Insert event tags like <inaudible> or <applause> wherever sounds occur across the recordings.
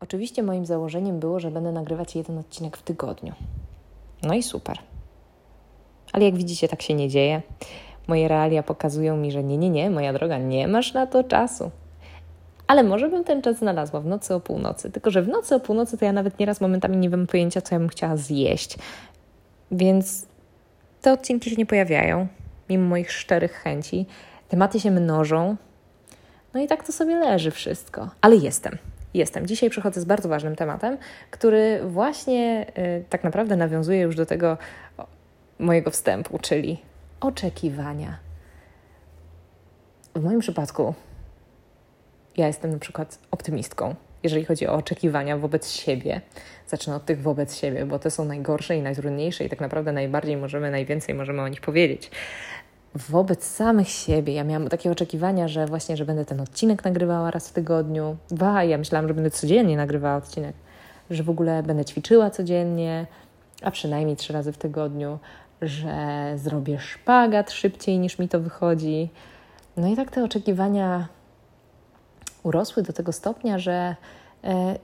Oczywiście moim założeniem było, że będę nagrywać jeden odcinek w tygodniu. No i super. Ale jak widzicie, tak się nie dzieje. Moje realia pokazują mi, że nie, nie, nie, moja droga, nie masz na to czasu. Ale może bym ten czas znalazła w nocy o północy. Tylko, że w nocy o północy to ja nawet nieraz momentami nie mam pojęcia, co ja bym chciała zjeść. Więc te odcinki się nie pojawiają, mimo moich szczerych chęci. Tematy się mnożą. No i tak to sobie leży wszystko. Ale jestem. Jestem. Dzisiaj przychodzę z bardzo ważnym tematem, który właśnie y, tak naprawdę nawiązuje już do tego mojego wstępu, czyli oczekiwania. W moim przypadku ja jestem na przykład optymistką, jeżeli chodzi o oczekiwania wobec siebie. Zacznę od tych wobec siebie, bo te są najgorsze i najtrudniejsze i tak naprawdę najbardziej możemy, najwięcej możemy o nich powiedzieć. Wobec samych siebie ja miałam takie oczekiwania, że właśnie, że będę ten odcinek nagrywała raz w tygodniu. Ba, ja myślałam, że będę codziennie nagrywała odcinek, że w ogóle będę ćwiczyła codziennie, a przynajmniej trzy razy w tygodniu, że zrobię szpagat szybciej niż mi to wychodzi. No i tak te oczekiwania urosły do tego stopnia, że e,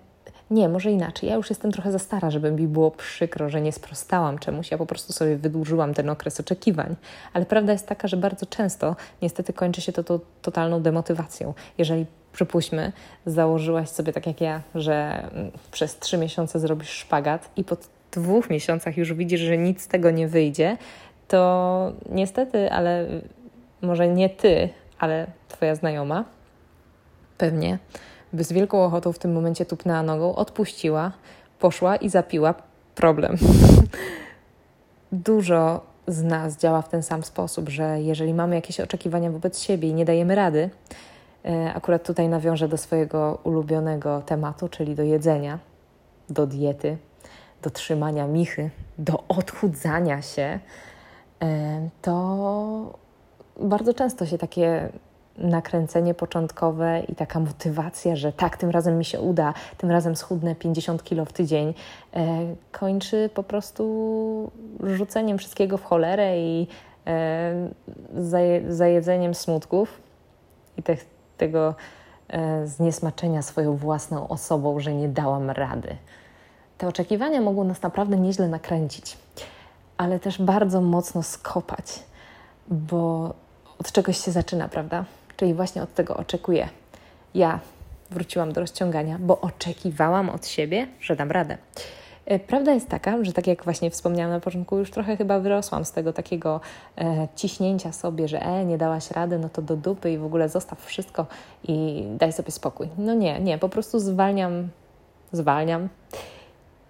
nie, może inaczej. Ja już jestem trochę za stara, żeby mi było przykro, że nie sprostałam czemuś. Ja po prostu sobie wydłużyłam ten okres oczekiwań. Ale prawda jest taka, że bardzo często niestety kończy się to, to totalną demotywacją. Jeżeli przypuśćmy, założyłaś sobie tak jak ja, że mm, przez trzy miesiące zrobisz szpagat i po dwóch miesiącach już widzisz, że nic z tego nie wyjdzie, to niestety, ale może nie ty, ale twoja znajoma pewnie by z wielką ochotą w tym momencie tupnęła nogą, odpuściła, poszła i zapiła problem. <laughs> Dużo z nas działa w ten sam sposób, że jeżeli mamy jakieś oczekiwania wobec siebie i nie dajemy rady, e, akurat tutaj nawiążę do swojego ulubionego tematu, czyli do jedzenia, do diety, do trzymania michy, do odchudzania się, e, to bardzo często się takie nakręcenie początkowe i taka motywacja, że tak, tym razem mi się uda, tym razem schudnę 50 kilo w tydzień, e, kończy po prostu rzuceniem wszystkiego w cholerę i e, zajedzeniem smutków i te, tego e, zniesmaczenia swoją własną osobą, że nie dałam rady. Te oczekiwania mogą nas naprawdę nieźle nakręcić, ale też bardzo mocno skopać, bo od czegoś się zaczyna, prawda? Czyli właśnie od tego oczekuję. Ja wróciłam do rozciągania, bo oczekiwałam od siebie, że dam radę. E, prawda jest taka, że tak jak właśnie wspomniałam na początku, już trochę chyba wyrosłam z tego takiego e, ciśnięcia sobie, że e, nie dałaś rady, no to do dupy i w ogóle zostaw wszystko i daj sobie spokój. No nie, nie, po prostu zwalniam, zwalniam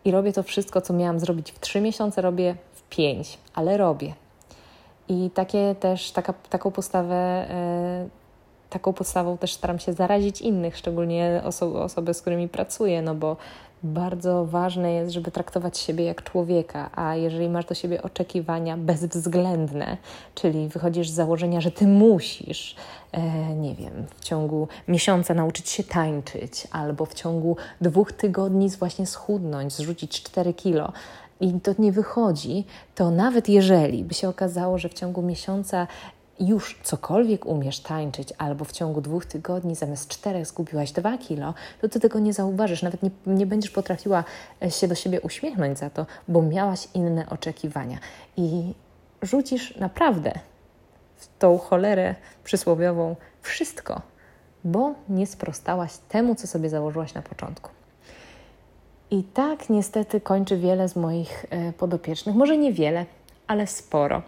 i robię to wszystko, co miałam zrobić w trzy miesiące, robię w pięć, ale robię. I takie też, taka, taką postawę e, taką podstawą też staram się zarazić innych, szczególnie oso osoby, z którymi pracuję, no bo bardzo ważne jest, żeby traktować siebie jak człowieka, a jeżeli masz do siebie oczekiwania bezwzględne, czyli wychodzisz z założenia, że ty musisz, e, nie wiem, w ciągu miesiąca nauczyć się tańczyć, albo w ciągu dwóch tygodni właśnie schudnąć, zrzucić 4 kilo, i to nie wychodzi, to nawet jeżeli by się okazało, że w ciągu miesiąca już cokolwiek umiesz tańczyć, albo w ciągu dwóch tygodni zamiast czterech zgubiłaś dwa kilo, to ty tego nie zauważysz, nawet nie, nie będziesz potrafiła e, się do siebie uśmiechnąć za to, bo miałaś inne oczekiwania. I rzucisz naprawdę w tą cholerę przysłowiową wszystko, bo nie sprostałaś temu, co sobie założyłaś na początku. I tak niestety kończy wiele z moich e, podopiecznych, może nie wiele, ale sporo.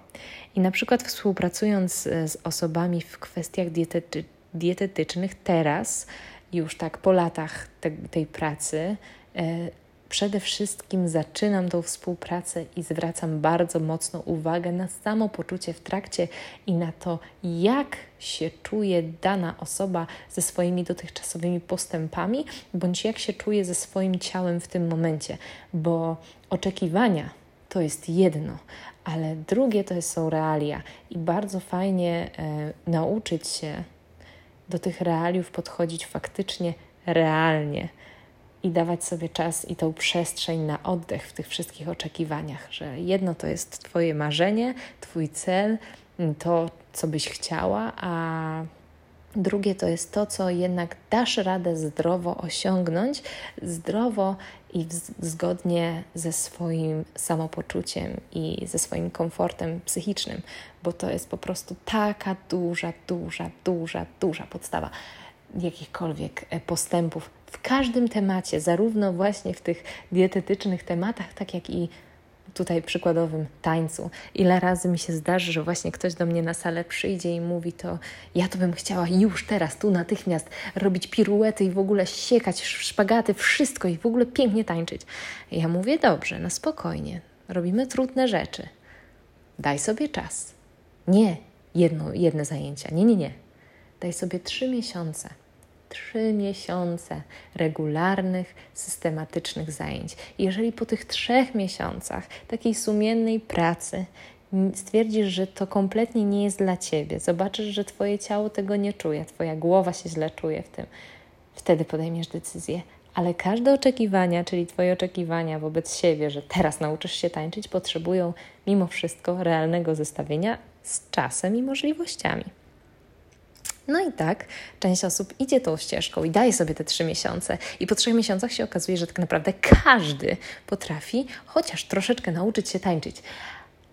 I na przykład współpracując z osobami w kwestiach dietety, dietetycznych, teraz, już tak po latach te, tej pracy, e, przede wszystkim zaczynam tą współpracę i zwracam bardzo mocno uwagę na samopoczucie w trakcie i na to, jak się czuje dana osoba ze swoimi dotychczasowymi postępami, bądź jak się czuje ze swoim ciałem w tym momencie, bo oczekiwania to jest jedno, ale drugie to są realia. I bardzo fajnie e, nauczyć się do tych realiów podchodzić faktycznie realnie i dawać sobie czas i tą przestrzeń na oddech w tych wszystkich oczekiwaniach, że jedno to jest Twoje marzenie, Twój cel, to, co byś chciała, a Drugie to jest to, co jednak dasz radę zdrowo osiągnąć, zdrowo i zgodnie ze swoim samopoczuciem i ze swoim komfortem psychicznym, bo to jest po prostu taka duża, duża, duża, duża podstawa jakichkolwiek e, postępów w każdym temacie, zarówno właśnie w tych dietetycznych tematach, tak jak i tutaj przykładowym tańcu. Ile razy mi się zdarzy, że właśnie ktoś do mnie na salę przyjdzie i mówi to, ja to bym chciała już teraz, tu natychmiast robić piruety i w ogóle siekać szpagaty, wszystko i w ogóle pięknie tańczyć. Ja mówię, dobrze, na spokojnie, robimy trudne rzeczy. Daj sobie czas. Nie jedno, jedne zajęcia, nie, nie, nie. Daj sobie trzy miesiące trzy miesiące regularnych, systematycznych zajęć. jeżeli po tych trzech miesiącach takiej sumiennej pracy stwierdzisz, że to kompletnie nie jest dla ciebie, zobaczysz, że twoje ciało tego nie czuje, twoja głowa się źle czuje w tym, wtedy podejmiesz decyzję. Ale każde oczekiwania, czyli Twoje oczekiwania wobec siebie, że teraz nauczysz się tańczyć, potrzebują mimo wszystko realnego zestawienia z czasem i możliwościami. No i tak, część osób idzie tą ścieżką i daje sobie te trzy miesiące, i po trzech miesiącach się okazuje, że tak naprawdę każdy potrafi chociaż troszeczkę nauczyć się tańczyć.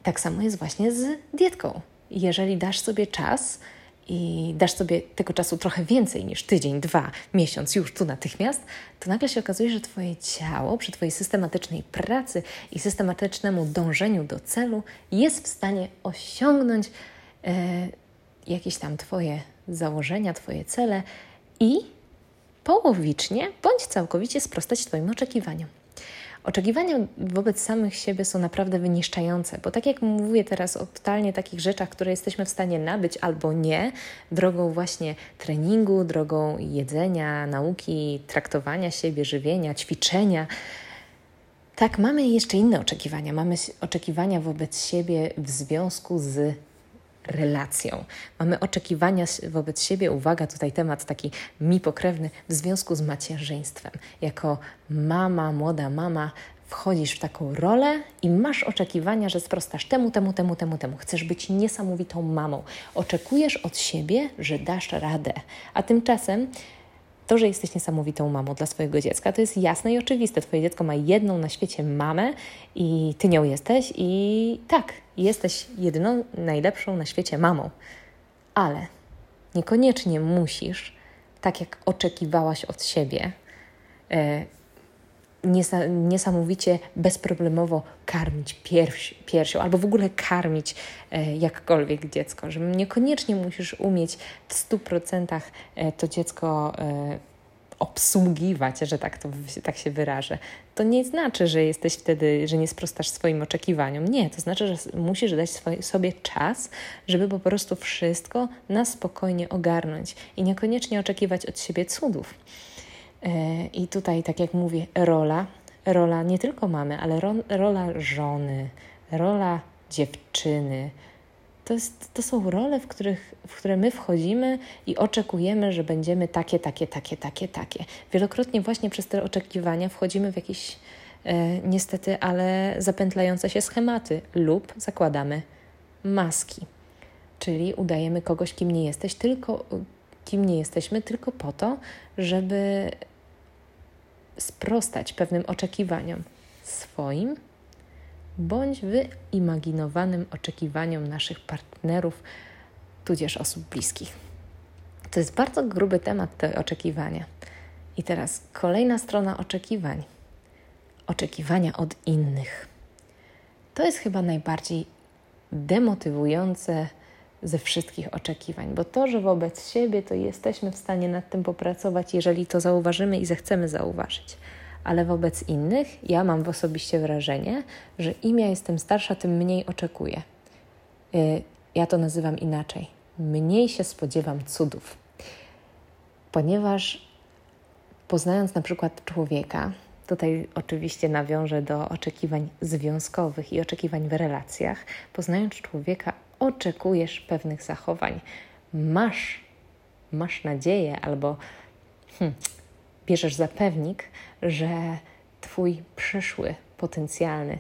Tak samo jest właśnie z dietką. Jeżeli dasz sobie czas i dasz sobie tego czasu trochę więcej niż tydzień, dwa, miesiąc, już tu natychmiast, to nagle się okazuje, że Twoje ciało przy Twojej systematycznej pracy i systematycznemu dążeniu do celu jest w stanie osiągnąć e, jakieś tam Twoje założenia, Twoje cele i połowicznie bądź całkowicie sprostać Twoim oczekiwaniom. Oczekiwania wobec samych siebie są naprawdę wyniszczające, bo tak jak mówię teraz o totalnie takich rzeczach, które jesteśmy w stanie nabyć albo nie, drogą właśnie treningu, drogą jedzenia, nauki, traktowania siebie, żywienia, ćwiczenia. Tak, mamy jeszcze inne oczekiwania. Mamy oczekiwania wobec siebie w związku z relacją. Mamy oczekiwania wobec siebie, uwaga, tutaj temat taki mi pokrewny, w związku z macierzyństwem. Jako mama, młoda mama, wchodzisz w taką rolę i masz oczekiwania, że sprostasz temu, temu, temu, temu, temu. Chcesz być niesamowitą mamą. Oczekujesz od siebie, że dasz radę. A tymczasem to, że jesteś niesamowitą mamą dla swojego dziecka, to jest jasne i oczywiste. Twoje dziecko ma jedną na świecie mamę i ty nią jesteś, i tak, jesteś jedyną, najlepszą na świecie mamą. Ale niekoniecznie musisz, tak jak oczekiwałaś od siebie, e, niesamowicie bezproblemowo karmić pierś, piersią albo w ogóle karmić e, jakkolwiek dziecko, że niekoniecznie musisz umieć w 100% e, to dziecko e, obsługiwać, że tak, to, tak się wyrażę. To nie znaczy, że jesteś wtedy, że nie sprostasz swoim oczekiwaniom. Nie, to znaczy, że musisz dać sobie czas, żeby po prostu wszystko na spokojnie ogarnąć i niekoniecznie oczekiwać od siebie cudów. E, I tutaj, tak jak mówię, rola, rola nie tylko mamy, ale ro, rola żony, rola dziewczyny. To, jest, to są role, w, których, w które my wchodzimy i oczekujemy, że będziemy takie, takie, takie, takie, takie. Wielokrotnie właśnie przez te oczekiwania wchodzimy w jakieś e, niestety, ale zapętlające się schematy lub zakładamy maski. Czyli udajemy kogoś, kim nie jesteś, tylko kim nie jesteśmy, tylko po to, żeby sprostać pewnym oczekiwaniom swoim bądź wyimaginowanym oczekiwaniom naszych partnerów, tudzież osób bliskich. To jest bardzo gruby temat te oczekiwania. I teraz kolejna strona oczekiwań. Oczekiwania od innych. To jest chyba najbardziej demotywujące ze wszystkich oczekiwań, bo to, że wobec siebie to jesteśmy w stanie nad tym popracować, jeżeli to zauważymy i zechcemy zauważyć. Ale wobec innych ja mam osobiście wrażenie, że im ja jestem starsza, tym mniej oczekuję. Y, ja to nazywam inaczej. Mniej się spodziewam cudów. Ponieważ poznając na przykład człowieka, Tutaj oczywiście nawiążę do oczekiwań związkowych i oczekiwań w relacjach. Poznając człowieka, oczekujesz pewnych zachowań. Masz, masz nadzieję albo hmm, bierzesz za pewnik, że Twój przyszły, potencjalny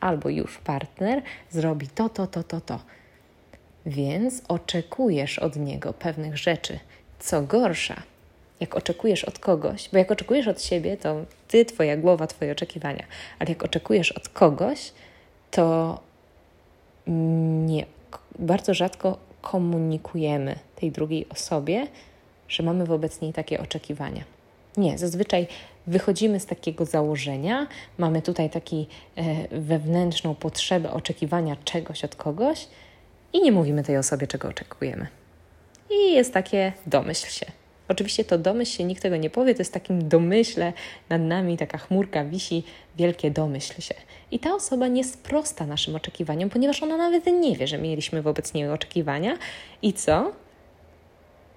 albo już partner zrobi to, to, to, to, to. Więc oczekujesz od niego pewnych rzeczy Co gorsza, jak oczekujesz od kogoś, bo jak oczekujesz od siebie, to ty, twoja głowa, twoje oczekiwania, ale jak oczekujesz od kogoś, to nie, bardzo rzadko komunikujemy tej drugiej osobie, że mamy wobec niej takie oczekiwania. Nie, zazwyczaj wychodzimy z takiego założenia, mamy tutaj taką e, wewnętrzną potrzebę oczekiwania czegoś od kogoś i nie mówimy tej osobie, czego oczekujemy. I jest takie domyśl się. Oczywiście to domyśl się, nikt tego nie powie, to jest takim domyśle nad nami, taka chmurka wisi, wielkie domyśl się. I ta osoba nie sprosta naszym oczekiwaniom, ponieważ ona nawet nie wie, że mieliśmy wobec niej oczekiwania. I co?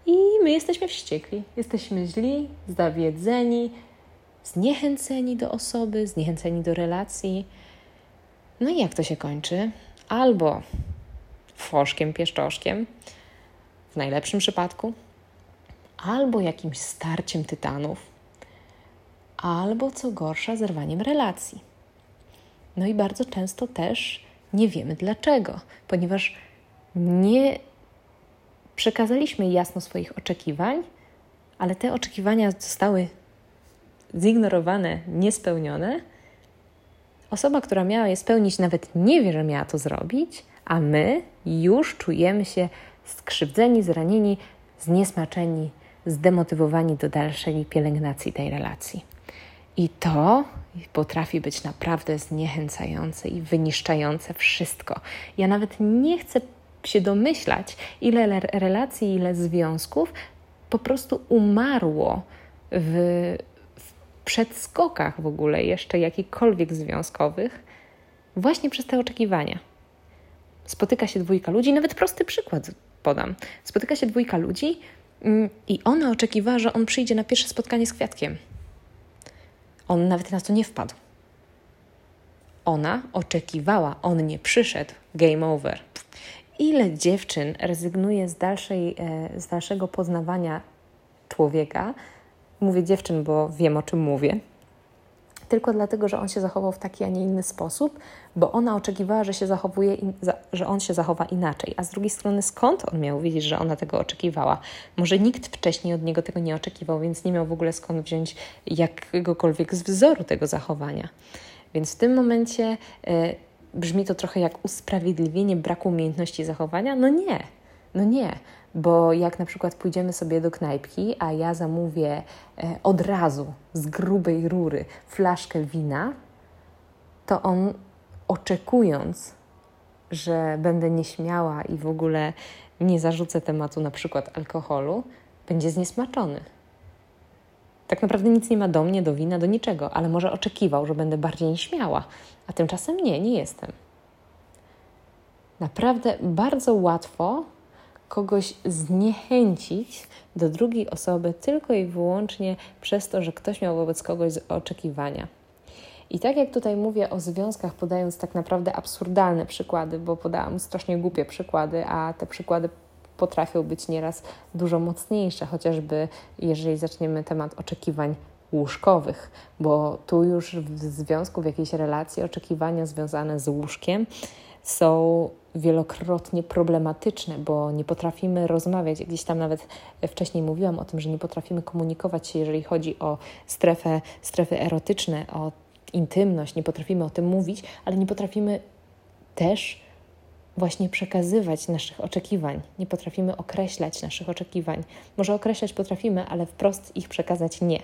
I my jesteśmy wściekli, jesteśmy źli, zawiedzeni, zniechęceni do osoby, zniechęceni do relacji. No i jak to się kończy? Albo foszkiem, pieszczoszkiem, w najlepszym przypadku, albo jakimś starciem tytanów, albo co gorsza, zerwaniem relacji. No i bardzo często też nie wiemy dlaczego, ponieważ nie przekazaliśmy jasno swoich oczekiwań, ale te oczekiwania zostały zignorowane, niespełnione. Osoba, która miała je spełnić, nawet nie wie, że miała to zrobić, a my już czujemy się skrzywdzeni, zranieni, zniesmaczeni, zdemotywowani do dalszej pielęgnacji tej relacji. I to potrafi być naprawdę zniechęcające i wyniszczające wszystko. Ja nawet nie chcę się domyślać, ile relacji, ile związków po prostu umarło w, w przedskokach w ogóle jeszcze jakichkolwiek związkowych, właśnie przez te oczekiwania. Spotyka się dwójka ludzi, nawet prosty przykład podam. Spotyka się dwójka ludzi i ona oczekiwała, że on przyjdzie na pierwsze spotkanie z kwiatkiem. On nawet na to nie wpadł. Ona oczekiwała, on nie przyszedł. Game over. Ile dziewczyn rezygnuje z, dalszej, e, z dalszego poznawania człowieka? Mówię dziewczyn, bo wiem o czym mówię tylko dlatego, że on się zachował w taki, a nie inny sposób, bo ona oczekiwała, że się zachowuje, że on się zachowa inaczej. A z drugiej strony, skąd on miał wiedzieć, że ona tego oczekiwała? Może nikt wcześniej od niego tego nie oczekiwał, więc nie miał w ogóle skąd wziąć jakiegokolwiek z wzoru tego zachowania. Więc w tym momencie y, brzmi to trochę jak usprawiedliwienie braku umiejętności zachowania. No nie, no nie bo jak na przykład pójdziemy sobie do knajpki, a ja zamówię e, od razu z grubej rury flaszkę wina, to on oczekując, że będę nieśmiała i w ogóle nie zarzucę tematu na przykład alkoholu, będzie zniesmaczony. Tak naprawdę nic nie ma do mnie, do wina, do niczego, ale może oczekiwał, że będę bardziej nieśmiała, a tymczasem nie, nie jestem. Naprawdę bardzo łatwo kogoś zniechęcić do drugiej osoby tylko i wyłącznie przez to, że ktoś miał wobec kogoś oczekiwania. I tak jak tutaj mówię o związkach, podając tak naprawdę absurdalne przykłady, bo podałam strasznie głupie przykłady, a te przykłady potrafią być nieraz dużo mocniejsze, chociażby jeżeli zaczniemy temat oczekiwań łóżkowych, bo tu już w związku, w jakiejś relacji oczekiwania związane z łóżkiem są wielokrotnie problematyczne, bo nie potrafimy rozmawiać. Gdzieś tam nawet wcześniej mówiłam o tym, że nie potrafimy komunikować się, jeżeli chodzi o strefę, strefy erotyczne, o intymność, nie potrafimy o tym mówić, ale nie potrafimy też właśnie przekazywać naszych oczekiwań. Nie potrafimy określać naszych oczekiwań. Może określać potrafimy, ale wprost ich przekazać nie.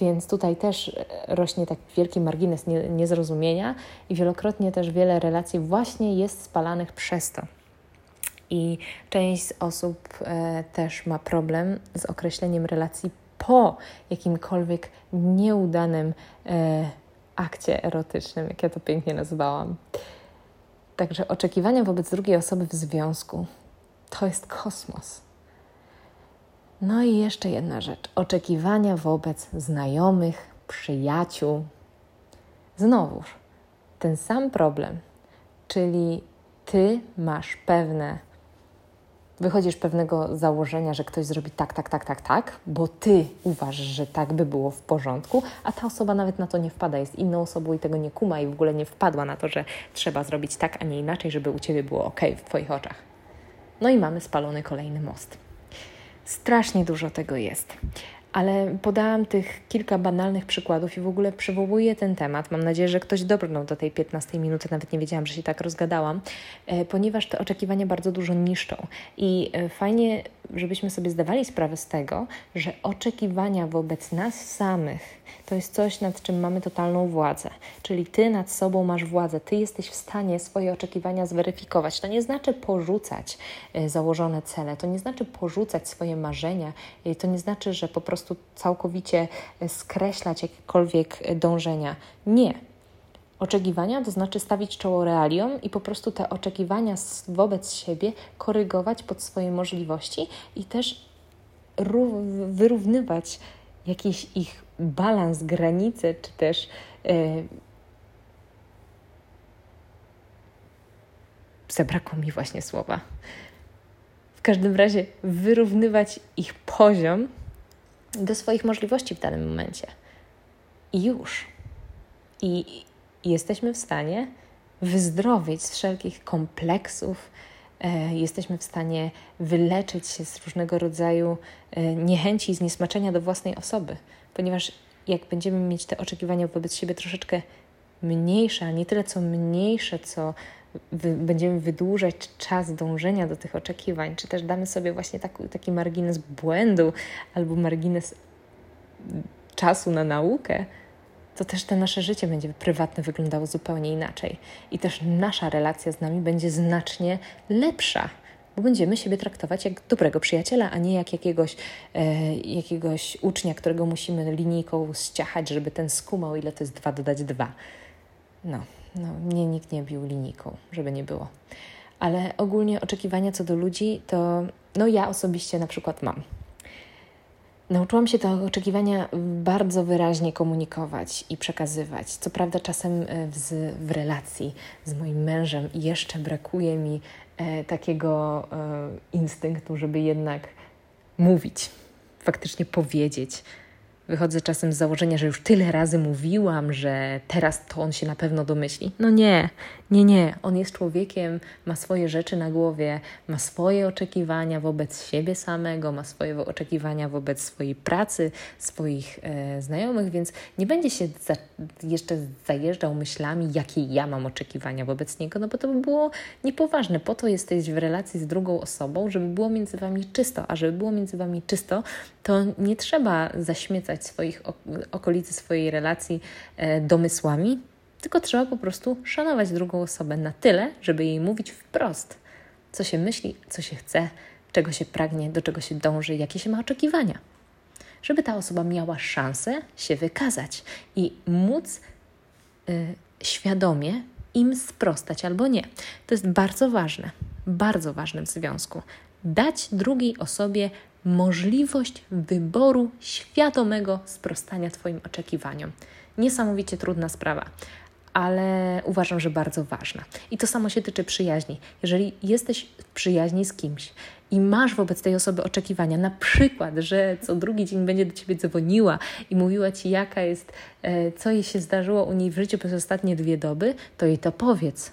Więc tutaj też e, rośnie tak wielki margines niezrozumienia i wielokrotnie też wiele relacji właśnie jest spalanych przez to. I część z osób e, też ma problem z określeniem relacji po jakimkolwiek nieudanym e, akcie erotycznym, jak ja to pięknie nazwałam. Także oczekiwania wobec drugiej osoby w związku to jest kosmos. No i jeszcze jedna rzecz: oczekiwania wobec znajomych, przyjaciół. Znowuż ten sam problem, czyli ty masz pewne, wychodzisz pewnego założenia, że ktoś zrobi tak, tak, tak, tak, tak, bo ty uważasz, że tak by było w porządku, a ta osoba nawet na to nie wpada, jest inną osobą i tego nie kuma i w ogóle nie wpadła na to, że trzeba zrobić tak, a nie inaczej, żeby u ciebie było ok w twoich oczach. No i mamy spalony kolejny most. Strasznie dużo tego jest ale podałam tych kilka banalnych przykładów i w ogóle przywołuję ten temat. Mam nadzieję, że ktoś dobrnął do tej 15 minuty, nawet nie wiedziałam, że się tak rozgadałam, e, ponieważ te oczekiwania bardzo dużo niszczą. I e, fajnie, żebyśmy sobie zdawali sprawę z tego, że oczekiwania wobec nas samych to jest coś, nad czym mamy totalną władzę. Czyli ty nad sobą masz władzę, ty jesteś w stanie swoje oczekiwania zweryfikować. To nie znaczy porzucać e, założone cele, to nie znaczy porzucać swoje marzenia, to nie znaczy, że po prostu prostu całkowicie e, skreślać jakiekolwiek e, dążenia. Nie. Oczekiwania to znaczy stawić czoło realiom i po prostu te oczekiwania wobec siebie korygować pod swoje możliwości i też wyrównywać jakiś ich balans, granice, czy też yy, zabrakło mi właśnie słowa. W każdym razie wyrównywać ich poziom do swoich możliwości w danym momencie. I już. I jesteśmy w stanie wyzdrowieć z wszelkich kompleksów, e, jesteśmy w stanie wyleczyć się z różnego rodzaju e, niechęci i zniesmaczenia do własnej osoby, ponieważ jak będziemy mieć te oczekiwania wobec siebie troszeczkę mniejsze, a nie tyle co mniejsze, co wy, będziemy wydłużać czas dążenia do tych oczekiwań, czy też damy sobie właśnie taki, taki margines błędu albo margines czasu na naukę, to też to nasze życie będzie prywatne wyglądało zupełnie inaczej. I też nasza relacja z nami będzie znacznie lepsza, bo będziemy siebie traktować jak dobrego przyjaciela, a nie jak jakiegoś, e, jakiegoś ucznia, którego musimy linijką ściachać, żeby ten skumał, ile to jest dwa dodać dwa. No, no, mnie nikt nie bił linijką, żeby nie było. Ale ogólnie oczekiwania co do ludzi, to no ja osobiście na przykład mam. Nauczyłam się te oczekiwania bardzo wyraźnie komunikować i przekazywać. Co prawda, czasem e, w, w relacji z moim mężem jeszcze brakuje mi e, takiego e, instynktu, żeby jednak mówić, faktycznie powiedzieć, Wychodzę czasem z założenia, że już tyle razy mówiłam, że teraz to on się na pewno domyśli. No nie, nie, nie. On jest człowiekiem, ma swoje rzeczy na głowie, ma swoje oczekiwania wobec siebie samego, ma swoje oczekiwania wobec swojej pracy, swoich e, znajomych, więc nie będzie się za, jeszcze zajeżdżał myślami, jakie ja mam oczekiwania wobec niego, no bo to by było niepoważne. Po to jesteś w relacji z drugą osobą, żeby było między wami czysto, a żeby było między wami czysto, to nie trzeba zaśmiecać swoich okolicy, swojej relacji e, domysłami, tylko trzeba po prostu szanować drugą osobę na tyle, żeby jej mówić wprost, co się myśli, co się chce, czego się pragnie, do czego się dąży, jakie się ma oczekiwania. Żeby ta osoba miała szansę się wykazać i móc y, świadomie im sprostać albo nie. To jest bardzo ważne, bardzo ważne w związku. Dać drugiej osobie możliwość wyboru świadomego sprostania Twoim oczekiwaniom. Niesamowicie trudna sprawa, ale uważam, że bardzo ważna. I to samo się tyczy przyjaźni. Jeżeli jesteś w przyjaźni z kimś i masz wobec tej osoby oczekiwania, na przykład, że co drugi dzień będzie do ciebie dzwoniła i mówiła ci, jaka jest, e, co jej się zdarzyło u niej w życiu przez ostatnie dwie doby, to jej to powiedz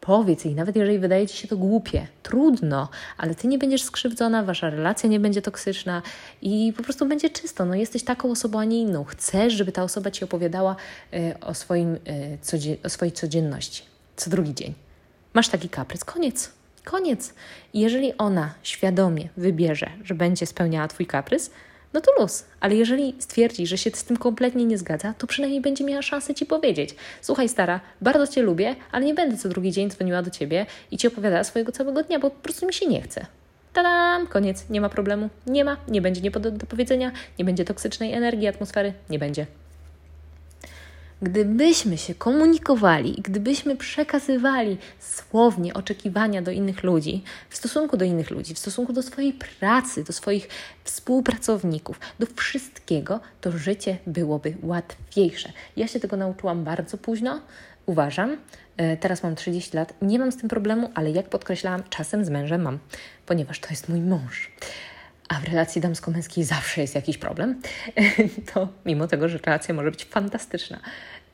Powiedz jej, nawet jeżeli wydaje ci się to głupie, trudno, ale ty nie będziesz skrzywdzona, wasza relacja nie będzie toksyczna i po prostu będzie czysto. No, jesteś taką osobą, a nie inną. Chcesz, żeby ta osoba ci opowiadała y, o, swoim, y, o swojej codzienności co drugi dzień. Masz taki kaprys, koniec. Koniec. I jeżeli ona świadomie wybierze, że będzie spełniała Twój kaprys, no to luz. Ale jeżeli stwierdzi, że się z tym kompletnie nie zgadza, to przynajmniej będzie miała szansę ci powiedzieć: Słuchaj, stara, bardzo cię lubię, ale nie będę co drugi dzień dzwoniła do ciebie i ci opowiadała swojego całego dnia, bo po prostu mi się nie chce. Tadam, koniec, nie ma problemu, nie ma, nie będzie nie do powiedzenia, nie będzie toksycznej energii, atmosfery, nie będzie. Gdybyśmy się komunikowali i gdybyśmy przekazywali słownie oczekiwania do innych ludzi, w stosunku do innych ludzi, w stosunku do swojej pracy, do swoich współpracowników, do wszystkiego, to życie byłoby łatwiejsze. Ja się tego nauczyłam bardzo późno, uważam. E, teraz mam 30 lat, nie mam z tym problemu, ale jak podkreślałam, czasem z mężem mam, ponieważ to jest mój mąż a w relacji damsko-męskiej zawsze jest jakiś problem, <laughs> to mimo tego, że relacja może być fantastyczna,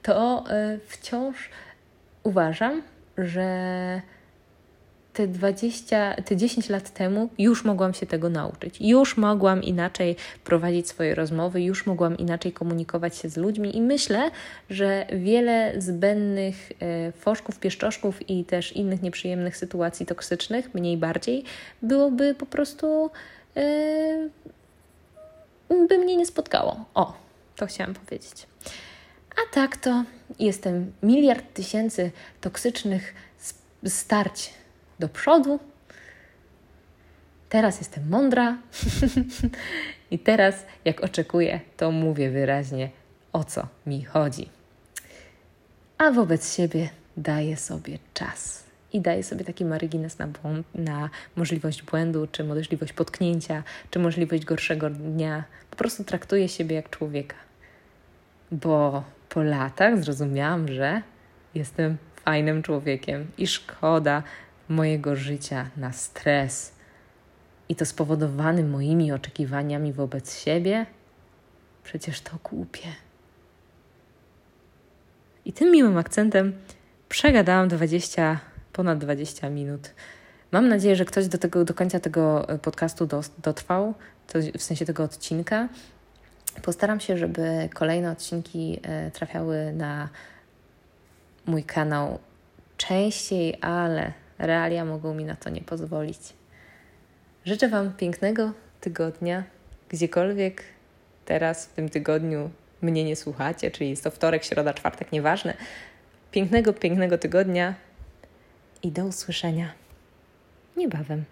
to e, wciąż uważam, że te 20, te 10 lat temu już mogłam się tego nauczyć. Już mogłam inaczej prowadzić swoje rozmowy, już mogłam inaczej komunikować się z ludźmi i myślę, że wiele zbędnych e, foszków, pieszczoszków i też innych nieprzyjemnych sytuacji toksycznych, mniej bardziej, byłoby po prostu by mnie nie spotkało. O, to chciałam powiedzieć. A tak to jestem miliard tysięcy toksycznych starć do przodu. Teraz jestem mądra <laughs> i teraz, jak oczekuję, to mówię wyraźnie, o co mi chodzi. A wobec siebie daję sobie czas i daję sobie taki margines na, na możliwość błędu, czy możliwość potknięcia, czy możliwość gorszego dnia. Po prostu traktuję siebie jak człowieka. Bo po latach zrozumiałam, że jestem fajnym człowiekiem i szkoda mojego życia na stres i to spowodowany moimi oczekiwaniami wobec siebie, przecież to głupie. I tym miłym akcentem przegadałam 20, ponad 20 minut. Mam nadzieję, że ktoś do, tego, do końca tego podcastu dotrwał, w sensie tego odcinka. Postaram się, żeby kolejne odcinki e, trafiały na mój kanał częściej, ale realia mogą mi na to nie pozwolić. Życzę Wam pięknego tygodnia, gdziekolwiek teraz w tym tygodniu mnie nie słuchacie, czyli jest to wtorek, środa, czwartek, nieważne. Pięknego, pięknego tygodnia i do usłyszenia niebawem.